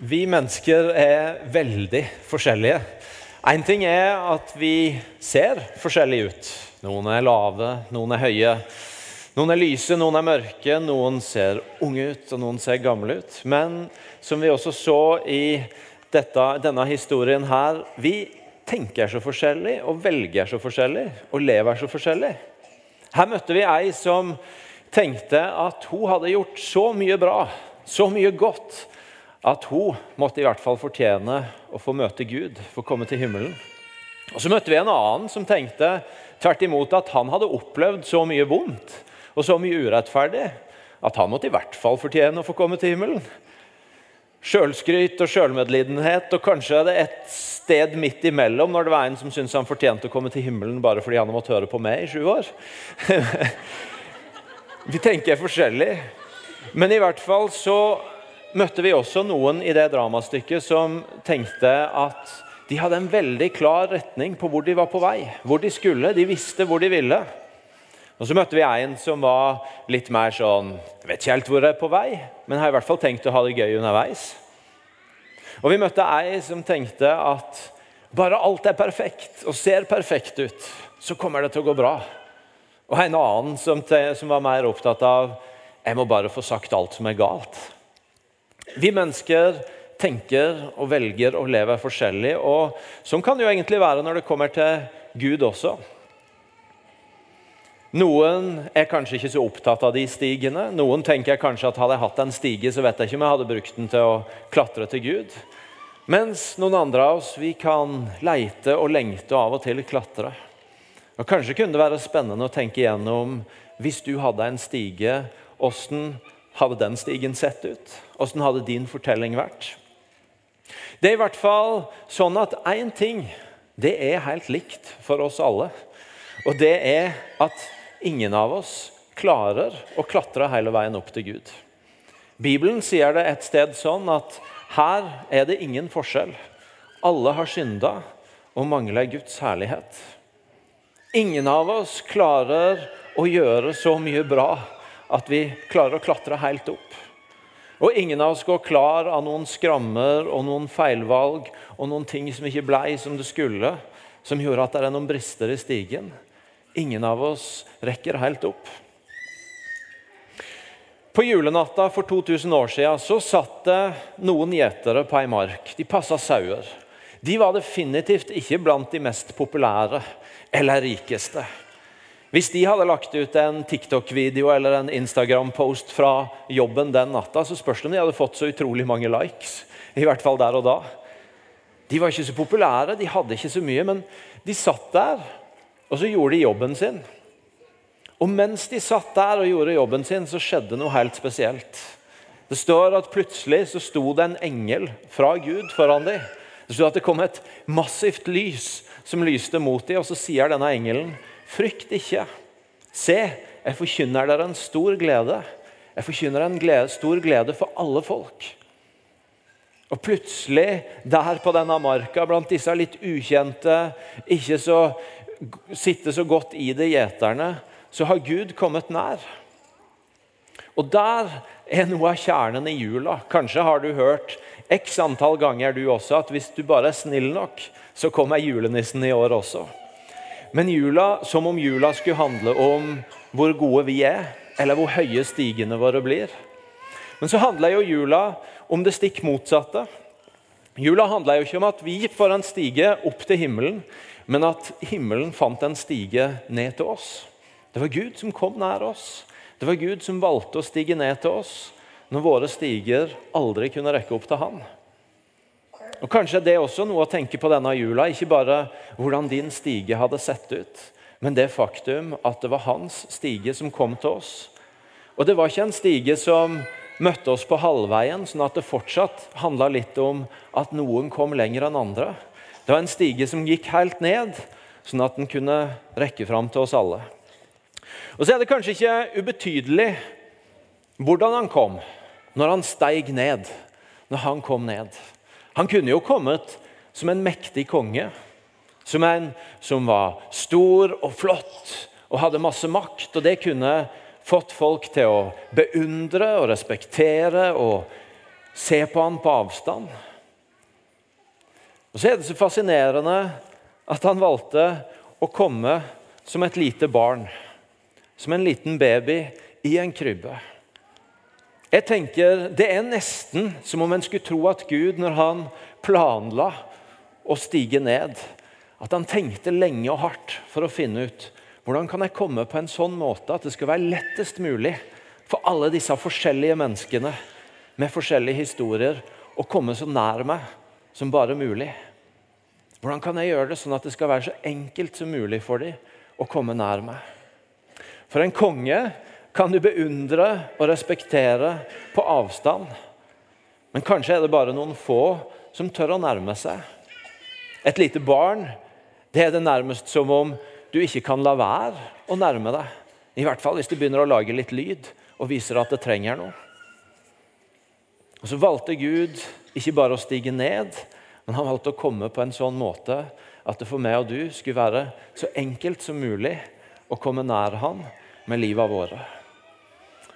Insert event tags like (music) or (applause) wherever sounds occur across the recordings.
Vi mennesker er veldig forskjellige. Én ting er at vi ser forskjellige ut. Noen er lave, noen er høye. Noen er lyse, noen er mørke, noen ser unge ut, og noen ser gamle ut. Men som vi også så i dette, denne historien her, vi tenker så forskjellig, og velger så forskjellig, og lever så forskjellig. Her møtte vi ei som tenkte at hun hadde gjort så mye bra, så mye godt, at hun måtte i hvert fall fortjene å få møte Gud, få komme til himmelen. Og Så møtte vi en annen som tenkte tvert imot at han hadde opplevd så mye vondt og så mye urettferdig at han måtte i hvert fall fortjene å få komme til himmelen. Sjølskryt og sjølmedlidenhet, og kanskje er det et sted midt imellom når det var en som syntes han fortjente å komme til himmelen bare fordi han hadde måttet høre på meg i sju år. (laughs) vi tenker forskjellig. Men i hvert fall så møtte vi også noen i det dramastykket som tenkte at de hadde en veldig klar retning på hvor de var på vei, hvor de skulle. De visste hvor de ville. Og Så møtte vi en som var litt mer sånn Jeg vet ikke helt hvor jeg er på vei, men har i hvert fall tenkt å ha det gøy underveis. Og vi møtte ei som tenkte at bare alt er perfekt og ser perfekt ut, så kommer det til å gå bra. Og en annen som, som var mer opptatt av jeg må bare få sagt alt som er galt. Vi mennesker tenker og velger å leve forskjellig, og sånn kan det jo egentlig være når det kommer til Gud også. Noen er kanskje ikke så opptatt av de stigene. Noen tenker kanskje at hadde jeg hatt en stige, så vet jeg ikke om jeg hadde brukt den til å klatre til Gud. Mens noen andre av oss vi kan leite og lengte og av og til klatre. Og Kanskje kunne det være spennende å tenke igjennom hvis du hadde en stige, åssen hadde den stigen sett ut? Åssen hadde din fortelling vært? Det er i hvert fall sånn at én ting det er helt likt for oss alle. Og det er at ingen av oss klarer å klatre hele veien opp til Gud. Bibelen sier det et sted sånn at her er det ingen forskjell. Alle har synda og mangler Guds herlighet. Ingen av oss klarer å gjøre så mye bra at vi klarer å klatre helt opp. Og ingen av oss går klar av noen skrammer og noen feilvalg og noen ting som ikke blei som det skulle, som gjorde at det er noen brister i stigen. Ingen av oss rekker helt opp. På julenatta for 2000 år siden så satt det noen gjetere på ei mark. De passa sauer. De var definitivt ikke blant de mest populære eller rikeste. Hvis de hadde lagt ut en TikTok-video eller en Instagram-post fra jobben den natta, så spørs det om de hadde fått så utrolig mange likes. I hvert fall der og da. De var ikke så populære, de hadde ikke så mye, men de satt der, og så gjorde de jobben sin. Og mens de satt der og gjorde jobben sin, så skjedde noe helt spesielt. Det står at plutselig så sto det en engel fra Gud foran dem. Det sto at det kom et massivt lys som lyste mot dem, og så sier denne engelen Frykt ikke. Se, jeg forkynner dere en stor glede. Jeg forkynner en glede, stor glede for alle folk. Og plutselig, der på denne marka, blant disse litt ukjente, ikke så, sitte så godt i det gjeterne, så har Gud kommet nær. Og der er noe av kjernen i jula. Kanskje har du hørt x antall ganger du også at hvis du bare er snill nok, så kommer julenissen i år også. Men jula, som om jula skulle handle om hvor gode vi er, eller hvor høye stigene våre blir. Men så handler jo jula om det stikk motsatte. Jula handler jo ikke om at vi får en stige opp til himmelen, men at himmelen fant en stige ned til oss. Det var Gud som kom nær oss. Det var Gud som valgte å stige ned til oss når våre stiger aldri kunne rekke opp til Han. Og Kanskje det er også noe å tenke på denne jula. Ikke bare hvordan din stige hadde sett ut, men det faktum at det var hans stige som kom til oss. Og det var ikke en stige som møtte oss på halvveien, sånn at det fortsatt handla litt om at noen kom lenger enn andre. Det var en stige som gikk helt ned, sånn at den kunne rekke fram til oss alle. Og så er det kanskje ikke ubetydelig hvordan han kom når han steig ned. Når han kom ned. Han kunne jo kommet som en mektig konge. Som en som var stor og flott og hadde masse makt. Og det kunne fått folk til å beundre og respektere og se på han på avstand. Og Så er det så fascinerende at han valgte å komme som et lite barn, som en liten baby i en krybbe. Jeg tenker, Det er nesten som om en skulle tro at Gud, når han planla å stige ned, at han tenkte lenge og hardt for å finne ut hvordan kan jeg komme på en sånn måte at det skal være lettest mulig for alle disse forskjellige menneskene med forskjellige historier å komme så nær meg som bare mulig. Hvordan kan jeg gjøre det sånn at det skal være så enkelt som mulig for dem å komme nær meg? For en konge kan du beundre og respektere på avstand. Men kanskje er det bare noen få som tør å nærme seg. Et lite barn det er det nærmest som om du ikke kan la være å nærme deg. I hvert fall hvis det begynner å lage litt lyd og viser at det trenger noe. Og Så valgte Gud ikke bare å stige ned, men han valgte å komme på en sånn måte at det for meg og du skulle være så enkelt som mulig å komme nær han med livet våre.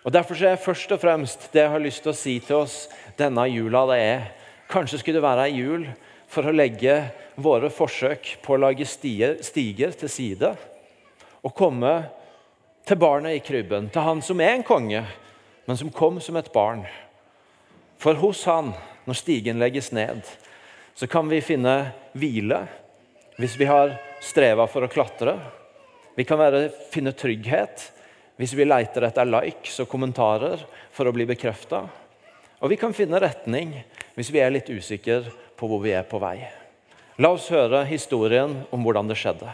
Og Derfor er først og fremst det jeg har lyst til å si til oss denne jula, det er kanskje skulle det være ei jul for å legge våre forsøk på å lage stiger, stiger til side og komme til barnet i krybben, til han som er en konge, men som kom som et barn. For hos han, når stigen legges ned, så kan vi finne hvile hvis vi har streva for å klatre. Vi kan være, finne trygghet hvis vi leter etter likes og kommentarer for å bli bekrefta. Og vi kan finne retning hvis vi er litt usikre på hvor vi er på vei. La oss høre historien om hvordan det skjedde.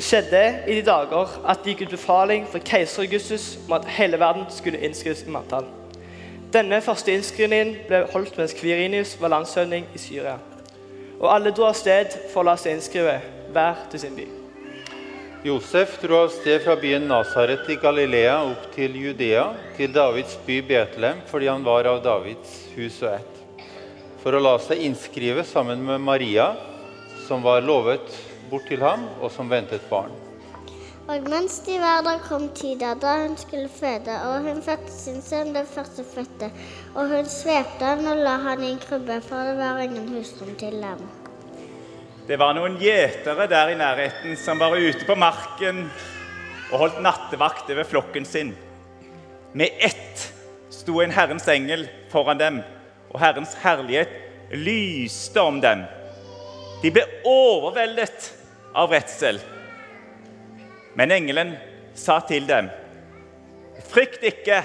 Det skjedde i de dager at det gikk ut befaling fra keiser Augustus om at hele verden skulle innskrives i manntall. Denne første innskrivningen ble holdt mens Kvirinius var landshøvding i Syria. Og alle dro av sted for å la seg innskrive, hver til sin by. Josef dro av sted fra byen Nasaret i Galilea opp til Judea, til Davids by Betlehem, fordi han var av Davids hus og ett, for å la seg innskrive sammen med Maria, som var lovet bort til ham, og som ventet barn. Og mens de var der, kom tida da hun skulle føde, og hun fødte sin sønn, den førstefødte. Og hun svepte han og la han i en krybbe, for det var ingen husrom til ham. Det var noen gjetere der i nærheten som var ute på marken og holdt nattevakt over flokken sin. Med ett sto en Herrens engel foran dem, og Herrens herlighet lyste om dem. De ble overveldet av redsel. Men engelen sa til dem, 'Frykt ikke,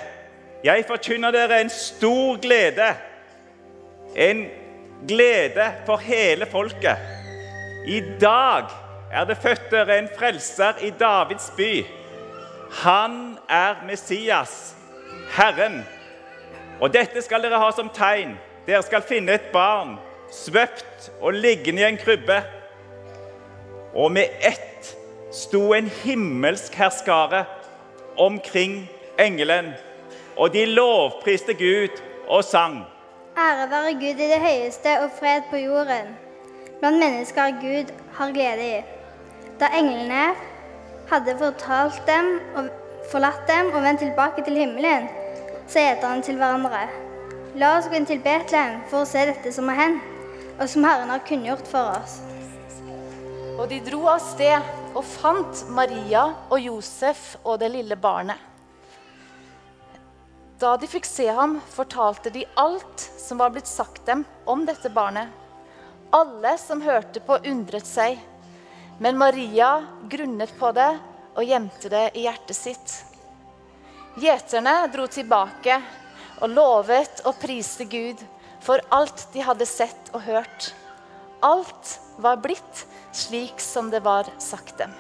jeg forkynner dere en stor glede.' En glede for hele folket. I dag er det født dere en frelser i Davids by. Han er Messias, Herren. Og dette skal dere ha som tegn. Dere skal finne et barn svøpt og liggende i en krybbe. Og med ett sto en himmelsk herskare omkring engelen, og de lovpriste Gud og sang. Ære være Gud i det høyeste og fred på jorden. Blant mennesker Gud har glede i. Da englene hadde fortalt dem og forlatt dem og vendt tilbake til himmelen, så sa han til hverandre. La oss gå inn til Betlehem for å se dette som har hendt, og som Herren har kunngjort for oss. Og de dro av sted og fant Maria og Josef og det lille barnet. Da de fikk se ham, fortalte de alt som var blitt sagt dem om dette barnet. Alle som hørte på, undret seg. Men Maria grunnet på det og gjemte det i hjertet sitt. Gjeterne dro tilbake og lovet og priste Gud for alt de hadde sett og hørt. Alt var blitt slik som det var sagt dem.